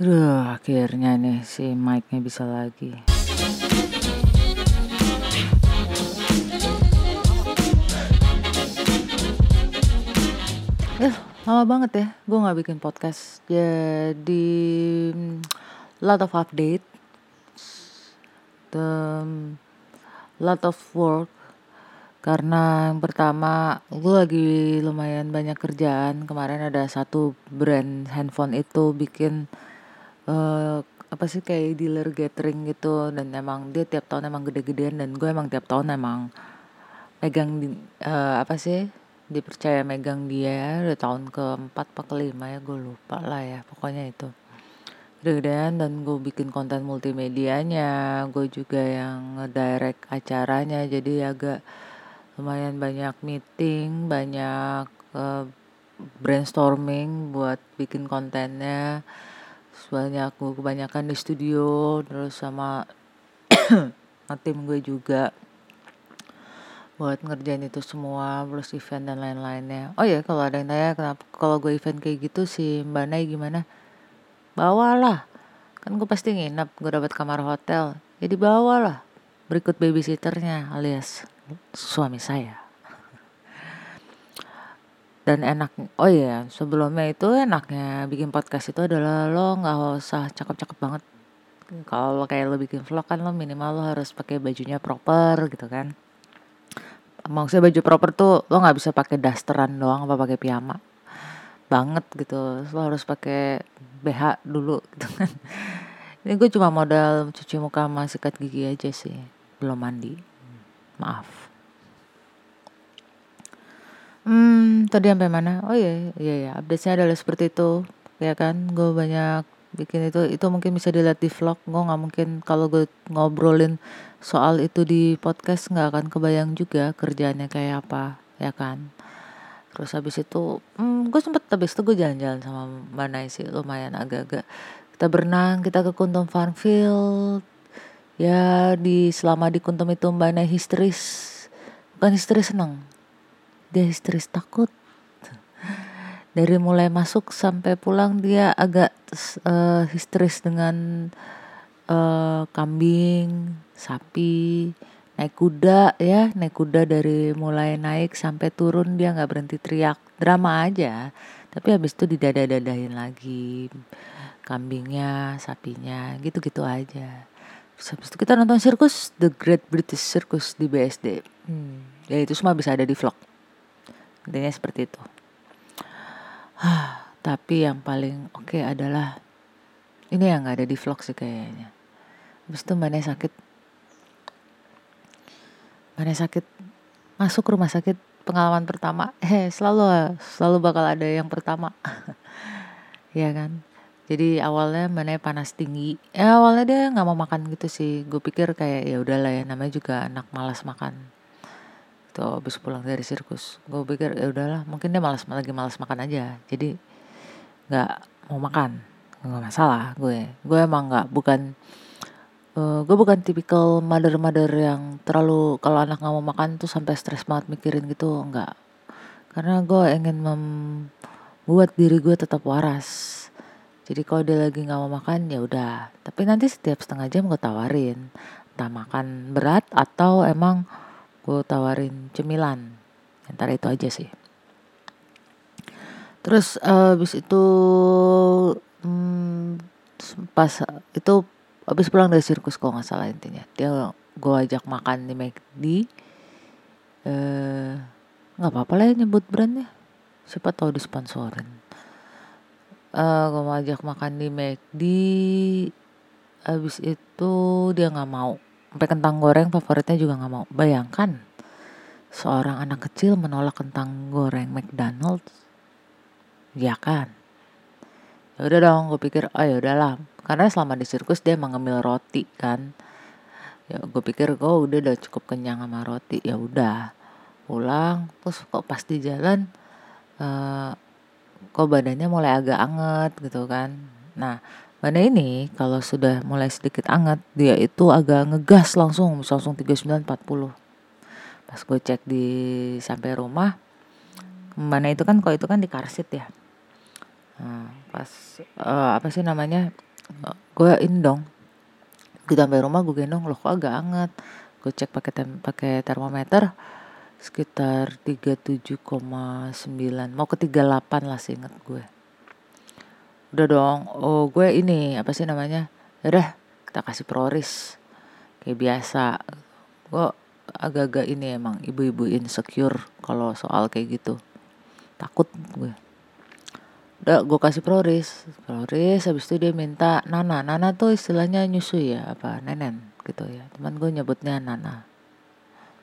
Duh, akhirnya nih si mic-nya bisa lagi. Eh, lama banget ya gue nggak bikin podcast. Jadi mm, lot of update, the lot of work. Karena yang pertama gue lagi lumayan banyak kerjaan. Kemarin ada satu brand handphone itu bikin eh apa sih kayak dealer gathering gitu dan emang dia tiap tahun emang gede-gedean dan gue emang tiap tahun emang megang di, eh, apa sih dipercaya megang dia udah tahun keempat apa kelima ya gue lupa lah ya pokoknya itu. Gede-gedean dan gue bikin konten multimedianya gue juga yang ngedirect acaranya jadi agak lumayan banyak meeting banyak eh, brainstorming buat bikin kontennya banyak gue kebanyakan di studio terus sama tim gue juga buat ngerjain itu semua terus event dan lain-lainnya. Oh ya kalau ada yang tanya kenapa kalau gue event kayak gitu si mbak Nay gimana? Bawalah. Kan gue pasti nginep gue dapat kamar hotel. Jadi bawalah berikut babysitternya alias suami saya dan enak oh iya sebelumnya itu enaknya bikin podcast itu adalah lo nggak usah cakep-cakep banget. Kalau kayak lo bikin vlog kan lo minimal lo harus pakai bajunya proper gitu kan. Maksudnya baju proper tuh lo nggak bisa pakai dasteran doang apa pakai piyama. Banget gitu lo harus pakai BH dulu gitu kan. Ini gue cuma modal cuci muka sama sikat gigi aja sih belum mandi. Maaf Hmm, tadi sampai mana? Oh iya, iya ya, update-nya adalah seperti itu. Ya kan, gue banyak bikin itu. Itu mungkin bisa dilihat di vlog. Gue nggak mungkin kalau gue ngobrolin soal itu di podcast nggak akan kebayang juga kerjaannya kayak apa, ya kan. Terus habis itu, hmm, gue sempet habis itu gue jalan-jalan sama Mbak Nai sih, lumayan agak-agak. Kita berenang, kita ke Kuntum Farmfield. Ya, di selama di Kuntum itu Mbak Nai histeris. Bukan histeris seneng, dia histeris takut dari mulai masuk sampai pulang dia agak uh, histeris dengan uh, kambing, sapi, naik kuda ya, naik kuda dari mulai naik sampai turun dia nggak berhenti teriak, drama aja. Tapi habis itu didada-dadahin lagi kambingnya, sapinya, gitu-gitu aja. Habis itu kita nonton sirkus The Great British Circus di BSD. Hmm. Ya itu semua bisa ada di vlog intinya seperti itu. Tapi yang paling oke okay adalah ini yang nggak ada di vlog sih kayaknya. Habis itu mana sakit. Mana sakit masuk rumah sakit pengalaman pertama. Eh selalu selalu bakal ada yang pertama. Ya kan? Jadi awalnya mana panas tinggi. Ya awalnya dia nggak mau makan gitu sih. Gue pikir kayak ya udahlah ya namanya juga anak malas makan gitu, habis pulang dari sirkus. Gue pikir ya udahlah mungkin dia malas lagi malas makan aja. Jadi nggak mau makan. Nggak masalah gue. Gue emang nggak bukan uh, gue bukan tipikal mother-mother yang terlalu kalau anak nggak mau makan tuh sampai stres banget mikirin gitu nggak. Karena gue ingin membuat diri gue tetap waras. Jadi kalau dia lagi nggak mau makan ya udah. Tapi nanti setiap setengah jam gue tawarin. Entah makan berat atau emang gue tawarin cemilan. Antara itu aja sih. Terus uh, habis itu hmm, pas itu habis pulang dari sirkus kok nggak salah intinya. Dia gue ajak makan di McD eh nggak apa-apa lah ya nyebut brandnya. Siapa tahu disponsorin. Uh, eh, gue mau ajak makan di McD habis itu dia nggak mau sampai kentang goreng favoritnya juga nggak mau. Bayangkan seorang anak kecil menolak kentang goreng McDonald's. Ya kan? Ya udah dong gue pikir oh ya udahlah. Karena selama di sirkus dia emang ngemil roti kan. Ya gue pikir kok oh, udah udah cukup kenyang sama roti. Ya udah pulang. Terus kok pas di jalan uh, kok badannya mulai agak anget gitu kan. Nah Mana ini kalau sudah mulai sedikit anget dia itu agak ngegas langsung langsung 39 40. Pas gue cek di sampai rumah mana itu kan kok itu kan di karsit ya. Nah, pas uh, apa sih namanya gue ini dong kita sampai rumah gue gendong loh kok agak anget gue cek pakai tem pakai termometer sekitar 37,9 mau ke 38 lah inget gue udah dong. Oh gue ini apa sih namanya? Udah kita kasih proris kayak biasa. Gue agak-agak ini emang ibu-ibu insecure kalau soal kayak gitu. Takut gue. Udah gue kasih proris proris habis itu dia minta nana. Nana tuh istilahnya nyusui ya apa nenen gitu ya. Teman gue nyebutnya nana.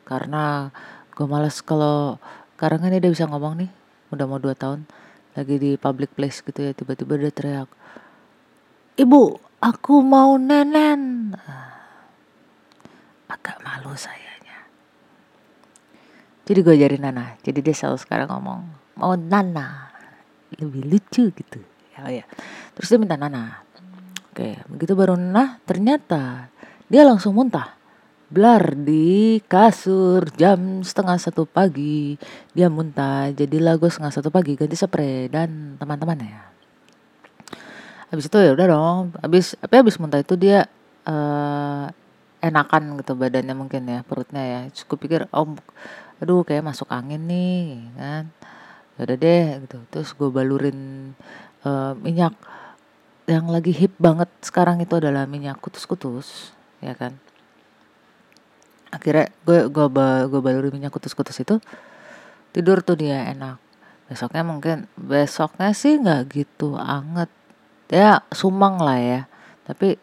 Karena gue males kalau karena kan dia bisa ngomong nih udah mau dua tahun lagi di public place gitu ya tiba-tiba dia teriak ibu aku mau nenen. Agak malu sayanya. Jadi gue jadi nana. Jadi dia selalu sekarang ngomong mau nana. Lebih lucu gitu. Ya, ya. terus dia minta Nana. Oke begitu baru Nana ternyata dia langsung muntah blar di kasur jam setengah satu pagi. Dia muntah jadi lagu setengah satu pagi ganti spray dan teman-temannya habis itu ya udah dong habis apa habis muntah itu dia uh, enakan gitu badannya mungkin ya perutnya ya. Cukup pikir oh aduh kayak masuk angin nih kan. Ya udah deh gitu. Terus gue balurin uh, minyak. Yang lagi hip banget sekarang itu adalah minyak kutus-kutus ya kan akhirnya gue gue gue balurin minyak kutus-kutus itu. Tidur tuh dia enak. Besoknya mungkin besoknya sih nggak gitu anget. Ya sumang lah ya. Tapi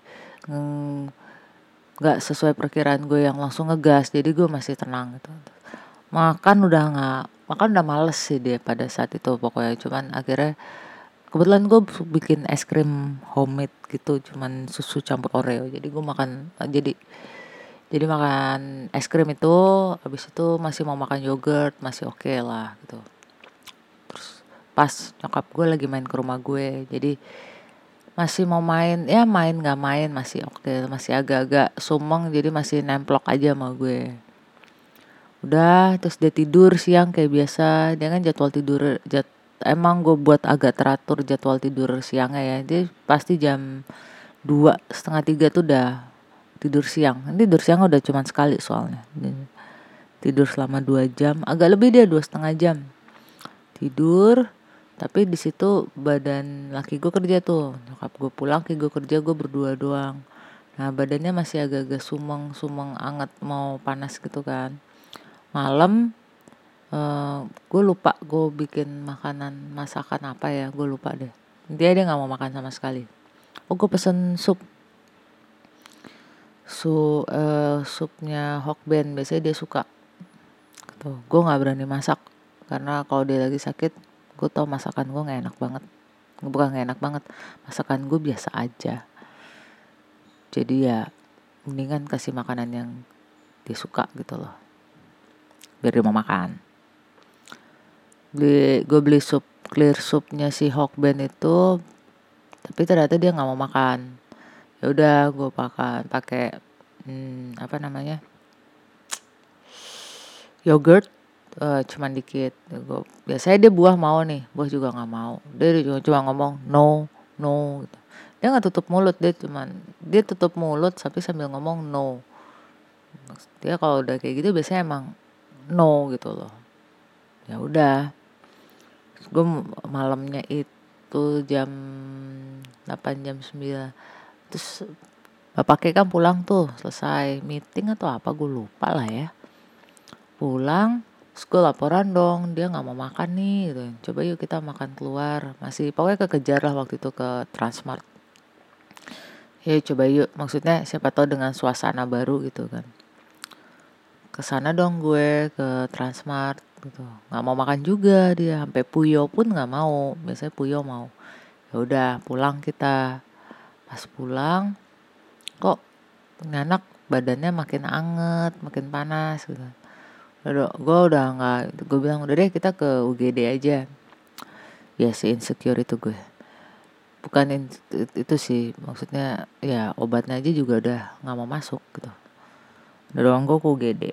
mm, nggak mm, sesuai perkiraan gue yang langsung ngegas. Jadi gue masih tenang gitu. Makan udah nggak makan udah males sih dia pada saat itu pokoknya. Cuman akhirnya kebetulan gue bikin es krim homemade gitu. Cuman susu campur oreo. Jadi gue makan jadi jadi makan es krim itu habis itu masih mau makan yogurt masih oke okay lah gitu. Terus pas nyokap gue lagi main ke rumah gue jadi masih mau main ya main nggak main masih oke okay, masih agak-agak sumeng jadi masih nemplok aja sama gue. Udah terus dia tidur siang kayak biasa. Dia kan jadwal tidur jad, emang gue buat agak teratur jadwal tidur siangnya ya. Dia pasti jam dua setengah tiga tuh udah tidur siang. Tidur siang udah cuma sekali soalnya. Tidur selama dua jam agak lebih dia dua setengah jam. Tidur tapi di situ badan laki gue kerja tuh. Nyokap gue pulang ke gue kerja gue berdua doang. Nah badannya masih agak-agak sumeng sumeng anget mau panas gitu kan. Malam uh, eh, gue lupa gue bikin makanan masakan apa ya gue lupa deh. Dia dia nggak mau makan sama sekali. Oh gue pesen sup su uh, supnya hokben biasanya dia suka. Gitu. Gue nggak berani masak karena kalau dia lagi sakit gue tau masakan gue nggak enak banget. Bukan nggak enak banget masakan gue biasa aja. Jadi ya mendingan kasih makanan yang dia suka gitu loh. Biar dia mau makan. Beli gue beli sup clear supnya si Hawkben itu tapi ternyata dia nggak mau makan ya udah gue makan pakai hmm, apa namanya yogurt uh, cuman dikit. Gue biasanya dia buah mau nih buah juga nggak mau. Dia cuma, cuma ngomong no no gitu. dia nggak tutup mulut dia cuman dia tutup mulut tapi sambil ngomong no. Dia kalau udah kayak gitu biasanya emang no gitu loh. Ya udah. Gue malamnya itu jam 8 jam 9 terus bapaknya kan pulang tuh selesai meeting atau apa gue lupa lah ya. Pulang terus gue laporan dong dia nggak mau makan nih gitu. Coba yuk kita makan keluar. Masih pokoknya kekejar lah waktu itu ke Transmart. Ya coba yuk. Maksudnya siapa tahu dengan suasana baru gitu kan. Ke sana dong gue ke Transmart gitu. Nggak mau makan juga dia sampai Puyo pun nggak mau. Biasanya Puyo mau. Ya udah pulang kita pas pulang kok anak badannya makin anget makin panas gitu. Udah gue udah nggak gue bilang udah deh kita ke UGD aja. Ya si insecure itu gue. Bukan in, itu sih maksudnya ya obatnya aja juga udah nggak mau masuk gitu. Udah doang gue ke UGD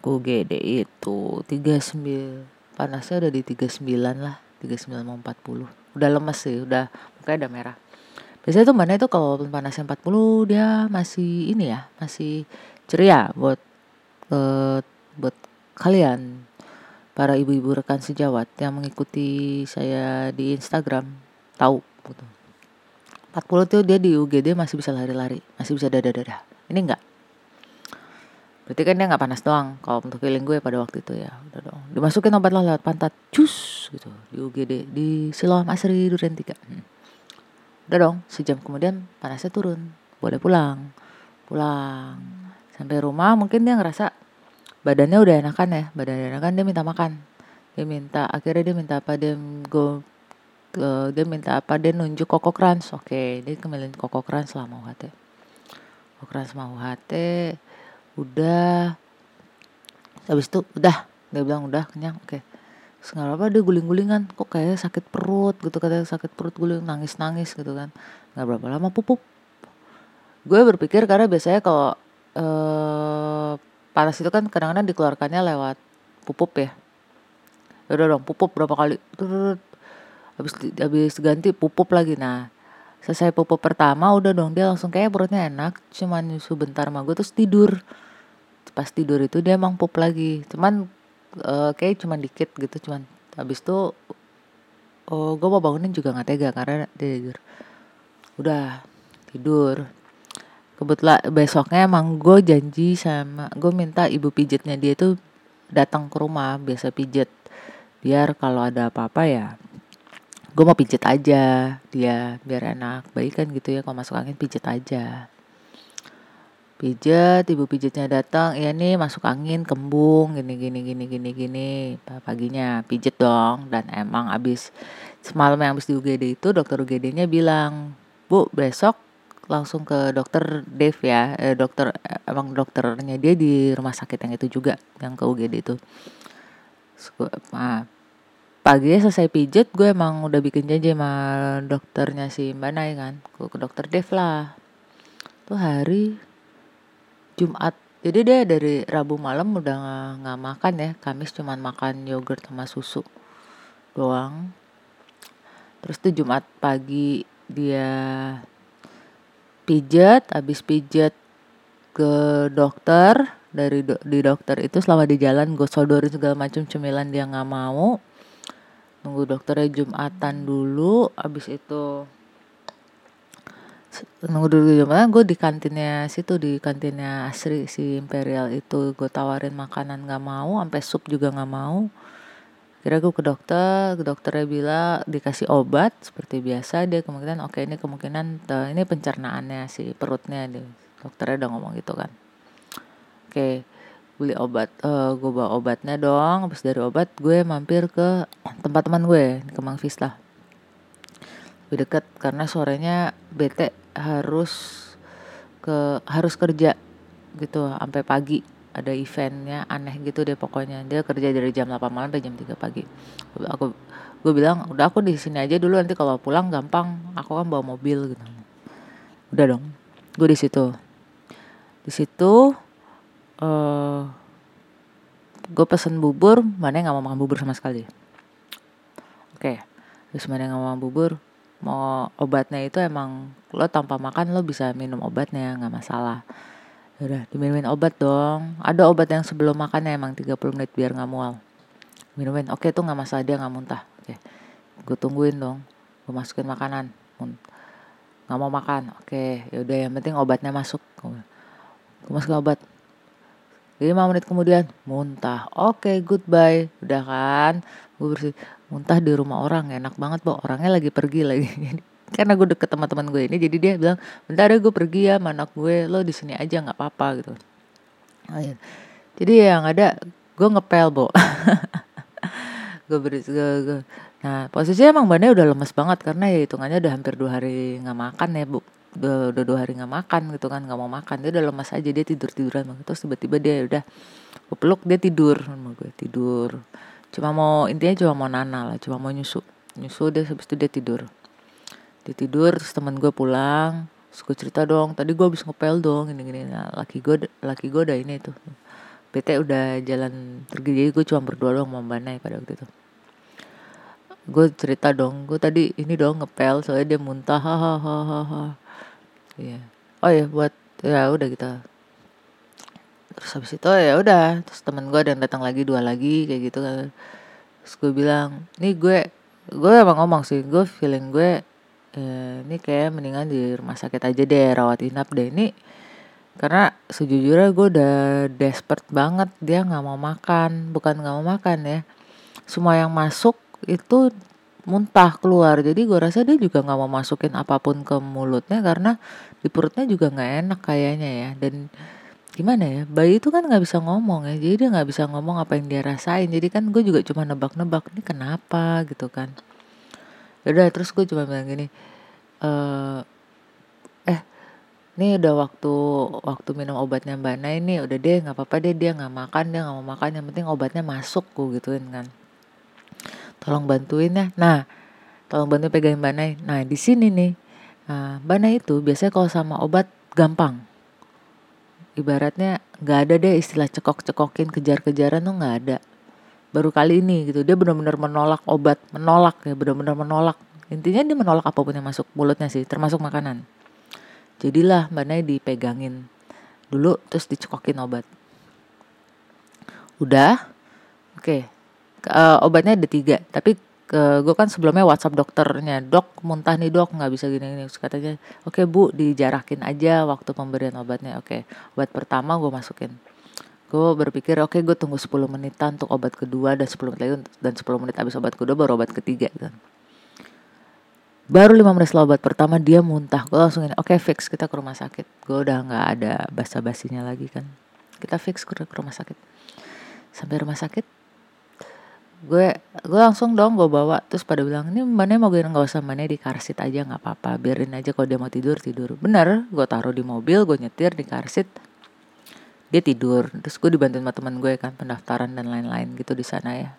UGD itu 39 panasnya udah di 39 lah 39 mau 40 udah lemes sih udah mukanya udah merah biasanya tuh mbaknya itu kalau panasnya 40 dia masih ini ya masih ceria buat uh, buat kalian para ibu-ibu rekan sejawat yang mengikuti saya di Instagram tahu gitu. 40 tuh dia di UGD masih bisa lari-lari masih bisa dada-dada. Ini enggak berarti kan dia nggak panas doang kalau untuk feeling gue pada waktu itu ya udah dong. Dimasukin obat lah lewat pantat cus gitu. Di UGD di Siloam Asri Duren 3 hmm. Udah dong sejam kemudian panasnya turun. Boleh pulang. Pulang. Sampai rumah mungkin dia ngerasa badannya udah enakan ya. Badannya enakan dia minta makan. Dia minta akhirnya dia minta apa dia go uh, dia minta apa dia nunjuk koko crunch. Oke okay, dia kembali koko crunch lah mau hati. Koko crunch mau hati. Udah. Habis itu udah. Dia bilang udah kenyang. Oke. okay. Terus apa dia guling-gulingan kok kayak sakit perut gitu katanya sakit perut guling nangis-nangis gitu kan. Nggak berapa lama pupuk gue berpikir karena biasanya kalau uh, panas itu kan kadang-kadang dikeluarkannya lewat pupuk ya. ya udah dong pupuk berapa kali habis habis ganti pupuk lagi. Nah selesai pupuk pertama udah dong dia langsung kayak perutnya enak cuman nyusu bentar sama gue terus tidur. Pas tidur itu dia emang pup lagi. Cuman uh, kayak cuman dikit gitu cuman habis itu oh gue mau bangunin juga nggak tega karena tidur. Udah tidur. Kebetulan besoknya emang gue janji sama gue minta ibu pijitnya dia tuh datang ke rumah biasa pijet biar kalau ada apa-apa ya gue mau pijet aja dia biar enak baik kan gitu ya kalau masuk angin pijet aja pijet ibu pijetnya datang ya nih masuk angin kembung gini gini gini gini gini. Paginya pijet dong. Dan emang abis semalam yang abis di UGD itu dokter UGD-nya bilang bu besok langsung ke dokter Dev ya. Eh, dokter emang dokternya dia di rumah sakit yang itu juga yang ke UGD itu. Pagi selesai pijet gue emang udah bikin janji sama dokternya si Mbak Nay kan gue ke dokter Dev lah. Tuh hari Jumat. Jadi dia dari Rabu malam udah nggak makan ya. Kamis cuman makan yogurt sama susu doang. Terus tuh Jumat pagi dia pijat habis pijat ke dokter. Dari do, di dokter itu selama di jalan gue sodorin segala macam cemilan dia nggak mau. Nunggu dokternya jumatan dulu habis itu nunggu dulu jumatan gue di kantinnya situ di kantinnya Asri si Imperial itu. Gue tawarin makanan nggak mau sampai sup juga nggak mau. Kira gue ke dokter ke dokternya bilang dikasih obat seperti biasa dia kemungkinan oke okay, ini kemungkinan uh, ini pencernaannya si perutnya dia dokternya udah ngomong gitu kan. Oke okay, beli obat uh, gue bawa obatnya dong. Habis dari obat gue mampir ke tempat teman gue di Kemang Vista lebih deket karena sorenya bete harus ke harus kerja gitu sampai pagi ada eventnya aneh gitu deh pokoknya. Dia kerja dari jam 8 malam sampai jam 3 pagi. Aku gue bilang udah aku di sini aja dulu nanti kalau pulang gampang aku kan bawa mobil gitu. Udah dong gue di situ. Di situ uh, gue pesen bubur mana yang nggak mau makan bubur sama sekali. Oke okay. terus mana yang nggak mau makan bubur mau obatnya itu emang lo tanpa makan lo bisa minum obatnya nggak masalah. Udah diminumin obat dong. Ada obat yang sebelum makannya emang 30 menit biar nggak mual. Minumin. Oke tuh nggak masalah dia nggak muntah. Oke gue tungguin dong. Gue masukin makanan. Nggak mau makan. Oke yaudah yang penting obatnya masuk. Gue masukin obat lima menit kemudian muntah. Oke goodbye. Udah kan? Gue bersih muntah di rumah orang. Enak banget bu orangnya lagi pergi lagi. Karena gue deket sama teman gue ini jadi dia bilang bentar ya gue pergi ya sama anak gue. Lo di sini aja nggak apa-apa gitu. Jadi yang ada gue ngepel bo. Gue beri gue, gue. nah posisinya emang bannya udah lemes banget karena ya hitungannya udah hampir dua hari nggak makan ya bu udah, dua hari nggak makan gitu kan nggak mau makan. Dia udah lemas aja dia tidur tiduran terus tiba-tiba dia udah gue peluk dia tidur sama gue tidur. Cuma mau intinya cuma mau nana lah cuma mau nyusu. Nyusu dia habis itu dia tidur. Dia tidur terus teman gue pulang. Terus gue cerita dong tadi gue habis ngepel dong gini gini. Nah laki gue laki gue udah ini tuh. PT udah jalan pergi jadi gue cuma berdua dong sama Mbak pada waktu itu. Gue cerita dong gue tadi ini dong ngepel soalnya dia muntah hahaha iya. Oh ya buat ya udah kita terus habis itu ya udah terus temen gue ada yang datang lagi dua lagi kayak gitu kan. Terus gue bilang nih gue gue emang ngomong sih gue feeling gue eh, ini kayak mendingan di rumah sakit aja deh rawat inap deh. Ini karena sejujurnya gue udah desperate banget dia nggak mau makan. Bukan nggak mau makan ya semua yang masuk itu muntah keluar. Jadi gue rasa dia juga nggak mau masukin apa pun ke mulutnya karena di perutnya juga nggak enak kayaknya ya. Dan gimana ya bayi itu kan nggak bisa ngomong ya. Jadi dia nggak bisa ngomong apa yang dia rasain. Jadi kan gue juga cuma nebak-nebak ini kenapa? gitu kan. Udah terus gue cuma bilang gini eh eh ini udah waktu waktu minum obatnya mbak Nay ini udah deh nggak apa-apa deh dia nggak makan dia nggak mau makan. Yang penting obatnya masuk gue gituin kan tolong bantuin ya. Nah tolong bantuin pegangin mbak Nay. Nah di sini nih nah, mbak Nay itu biasanya kalau sama obat gampang. Ibaratnya nggak ada deh istilah cekok-cekokin kejar-kejaran tuh nggak ada. Baru kali ini gitu dia benar-benar menolak obat menolak ya benar-benar menolak. Intinya dia menolak apa pun yang masuk mulutnya sih termasuk makanan. Jadilah mbak Nay dipegangin dulu terus dicekokin obat. Udah? Oke. Uh, obatnya ada tiga tapi ke gue kan sebelumnya WhatsApp dokternya dok muntah nih dok nggak bisa gini gini. Katanya oke okay, bu dijarakin aja waktu pemberian obatnya. Oke okay. obat pertama gue masukin. Gue berpikir oke okay, gue tunggu 10 menitan untuk obat kedua dan 10 menit lagi dan 10 menit habis obat kedua baru obat ketiga. Kan baru 5 menit setelah obat pertama dia muntah. Gue langsung oke okay, fix kita ke rumah sakit. Gue udah nggak ada basa basinya lagi kan. Kita fix ke rumah sakit. Sampai rumah sakit gue gue langsung dong gue bawa. Terus pada bilang ini mana mau gue nggak usah mana di karsit aja nggak apa-apa. Biarin aja kalau dia mau tidur tidur. Bener gue taruh di mobil gue nyetir di karsit dia tidur. Terus gue dibantuin sama teman gue kan pendaftaran dan lain-lain gitu di sana ya.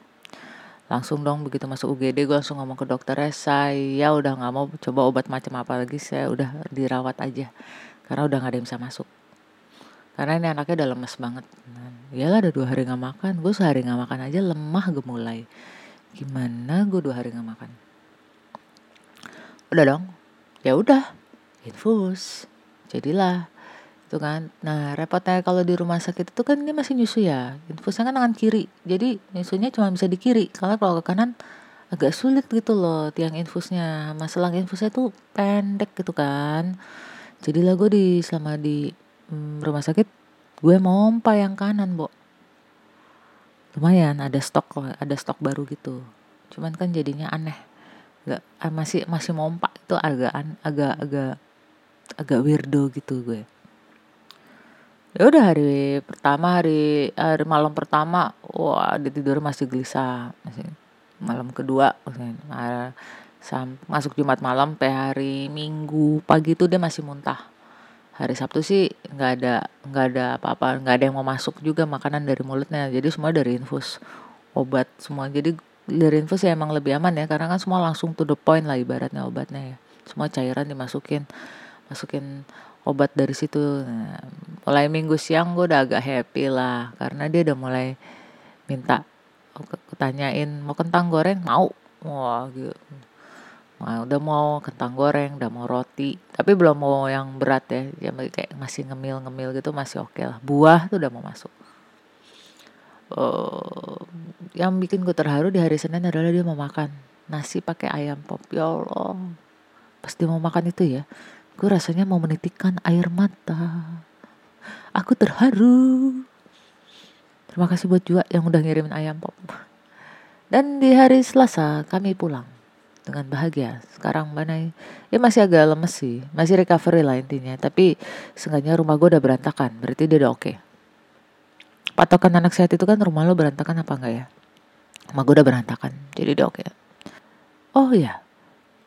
Langsung dong begitu masuk UGD gue langsung ngomong ke dokternya saya udah nggak mau coba obat macam apa lagi saya udah dirawat aja. Karena udah nggak ada yang bisa masuk. Karena ini anaknya udah lemes banget iyalah ada dua hari nggak makan. Gue sehari nggak makan aja lemah gue mulai gimana gue dua hari nggak makan? Udah dong. Ya udah. Infus. Jadilah. Itu kan. Nah repotnya kalau di rumah sakit itu kan ini masih nyusu ya. Infusnya kan tangan kiri. Jadi nyusunya cuma bisa di kiri. Karena kalau ke kanan agak sulit gitu loh tiang infusnya. Masalah infusnya tuh pendek gitu kan. Jadilah gue di selama di hmm, rumah sakit gue mompa yang kanan bo. Lumayan ada stok ada stok baru gitu. Cuman kan jadinya aneh. Nggak ah, masih masih mompa itu agak agak agak agak weirdo gitu gue. Ya udah hari pertama hari hari malam pertama wah di tidur masih gelisah masih malam kedua masuk Jumat malam sampai hari Minggu pagi itu dia masih muntah hari Sabtu sih nggak ada nggak ada apa-apa nggak ada yang mau masuk juga makanan dari mulutnya. Jadi semua dari infus. Obat semua. Jadi dari infus ya emang lebih aman ya karena kan semua langsung to the point lah ibaratnya obatnya ya. Semua cairan dimasukin masukin obat dari situ. Nah, mulai minggu siang gue udah agak happy lah karena dia udah mulai minta tanyain mau kentang goreng? Mau. Wah gitu Nah, udah mau kentang goreng, udah mau roti, tapi belum mau yang berat ya. Ya kayak masih ngemil-ngemil gitu masih oke okay lah. Buah tuh udah mau masuk. Uh, yang bikin gue terharu di hari Senin adalah dia mau makan nasi pakai ayam pop. Ya Allah. Pas dia mau makan itu ya, gue rasanya mau menitikkan air mata. Aku terharu. Terima kasih buat juga yang udah ngirimin ayam pop. Dan di hari Selasa kami pulang dengan bahagia. Sekarang mana ya masih agak lemes sih, masih recovery lah intinya. Tapi seenggaknya rumah gue udah berantakan, berarti dia udah oke. Okay. Patokan anak sehat itu kan rumah lo berantakan apa enggak ya? Rumah gue udah berantakan, jadi udah oke. Okay. Oh ya,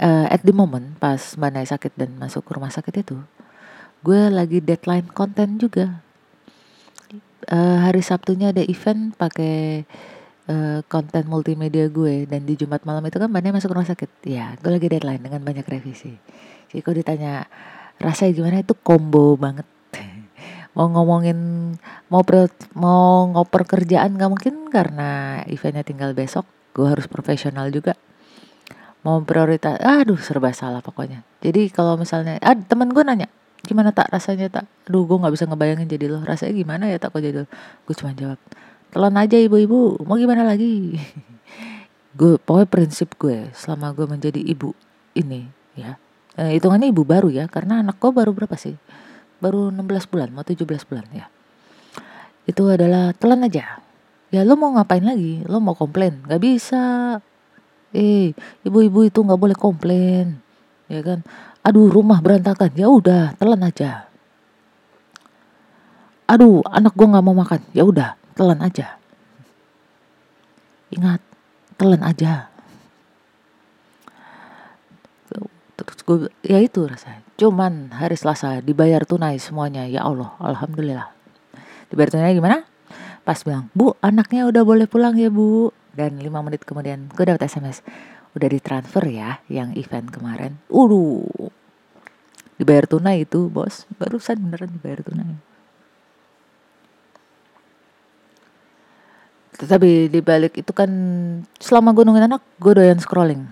uh, at the moment pas Mbak sakit dan masuk ke rumah sakit itu, gue lagi deadline konten juga. Uh, hari Sabtunya ada event pakai uh, konten multimedia gue. Dan di Jumat malam itu kan banyak masuk rumah sakit. Ya gue lagi deadline dengan banyak revisi. Jadi kalau ditanya rasanya gimana? Itu combo banget. Mau ngomongin mau pre, mau ngoper kerjaan gak mungkin karena eventnya tinggal besok gue harus profesional juga. Mau prioritas aduh serba salah pokoknya. Jadi kalau misalnya ah, temen gue nanya gimana tak? Rasanya tak? Aduh gue nggak bisa ngebayangin jadi lo. Rasanya gimana ya tak kok jadi lo? Gue cuma jawab telan aja ibu-ibu. Mau gimana lagi? Gue pokoknya prinsip gue selama gue menjadi ibu ini ya. Eh, hitungannya ibu baru ya karena anak gue baru berapa sih? Baru 16 bulan mau 17 bulan ya. Itu adalah telan aja. Ya lo mau ngapain lagi? Lo mau komplain? Nggak bisa. Eh ibu-ibu itu nggak boleh komplain ya kan? Aduh rumah berantakan. Ya udah telan aja. Aduh anak gue nggak mau makan. Ya udah telan aja. Ingat telan aja. Terus gue ya itu rasanya. Cuman hari Selasa dibayar tunai semuanya ya Allah alhamdulillah. Dibayar tunai gimana? Pas bilang bu anaknya udah boleh pulang ya bu. Dan lima menit kemudian gue dapet SMS udah ditransfer ya yang event kemarin. Ulu dibayar tunai itu bos. Barusan beneran dibayar tunai tetapi dibalik itu kan selama gue nungguin anak gue doyan scrolling.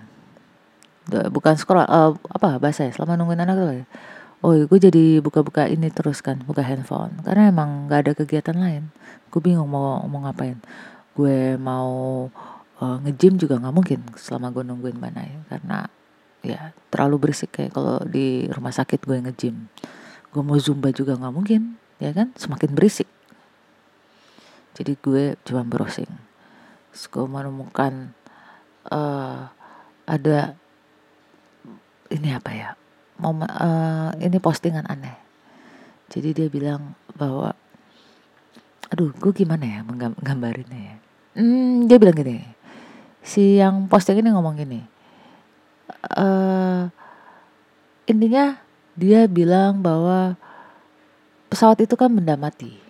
Bukan scroll uh, apa bahasa ya? Selama nungguin anak tuh oh gue jadi buka-buka ini terus kan buka handphone. Karena emang gak ada kegiatan lain. Gue bingung mau mau ngapain. Gue mau uh, nge-gym juga nggak mungkin selama gue nungguin mana ya karena ya terlalu berisik kayak kalau di rumah sakit gue nge-gym. Gue mau zumba juga nggak mungkin ya kan? Semakin berisik jadi gue cuma browsing. Terus gue menemukan uh, ada ini apa ya mau uh, ini postingan aneh. Jadi dia bilang bahwa aduh gue gimana ya menggambarinnya ya? Hmm, dia bilang gini si yang posting ini ngomong gini uh, intinya dia bilang bahwa pesawat itu kan benda mati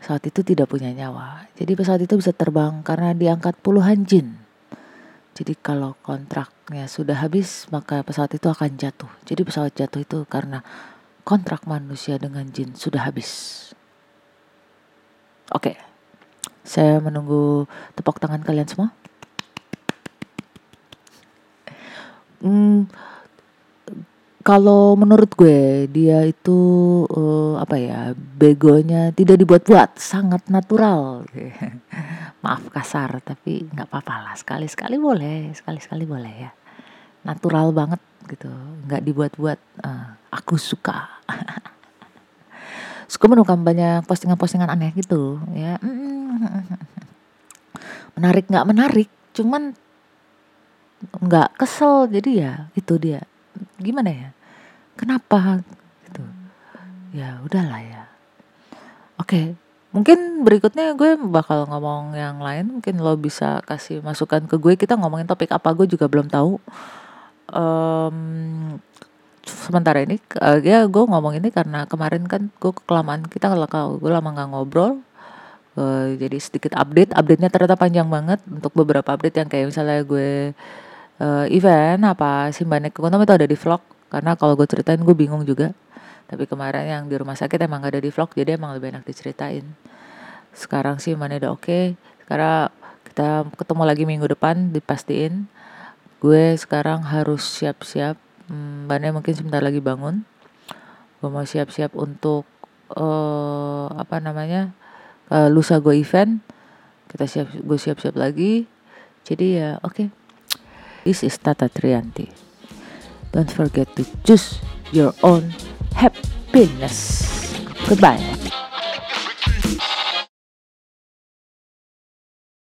pesawat itu tidak punya nyawa. Jadi pesawat itu bisa terbang karena diangkat puluhan jin. Jadi kalau kontraknya sudah habis maka pesawat itu akan jatuh. Jadi pesawat jatuh itu karena kontrak manusia dengan jin sudah habis. Oke, saya menunggu tepuk tangan kalian semua. Hmm, kalau menurut gue dia itu uh, apa ya begonya tidak dibuat-buat sangat natural. Maaf kasar tapi nggak apa-apa lah. Sekali-sekali boleh sekali-sekali boleh ya. Natural banget gitu nggak dibuat-buat. Uh, aku suka. Suka menemukan banyak postingan-postingan aneh gitu ya. Menarik nggak menarik cuman nggak kesel jadi ya itu dia. Gimana ya kenapa? Gitu. Ya udahlah ya. Oke mungkin berikutnya gue bakal ngomong yang lain. Mungkin lo bisa kasih masukan ke gue. Kita ngomongin topik apa gue juga belum tahu. Um, sementara ini uh, ya gue ngomong ini karena kemarin kan gue kelamaan kita kalau gue lama nggak ngobrol. Uh, jadi sedikit update. Update nya ternyata panjang banget untuk beberapa update yang kayak misalnya gue uh, event apa banyak keuntungan itu ada di vlog karena kalau gue ceritain gue bingung juga. Tapi kemarin yang di rumah sakit emang gak ada di vlog jadi emang lebih enak diceritain. Sekarang sih mana udah oke. Okay. sekarang kita ketemu lagi minggu depan dipastiin. Gue sekarang harus siap-siap. Hmm, Bane mungkin sebentar lagi bangun. Gue mau siap-siap untuk uh, apa namanya uh, lusa gue event. Kita siap gue siap-siap lagi. Jadi ya oke. Okay. this is Tata Trianti don't forget to choose your own happiness. Goodbye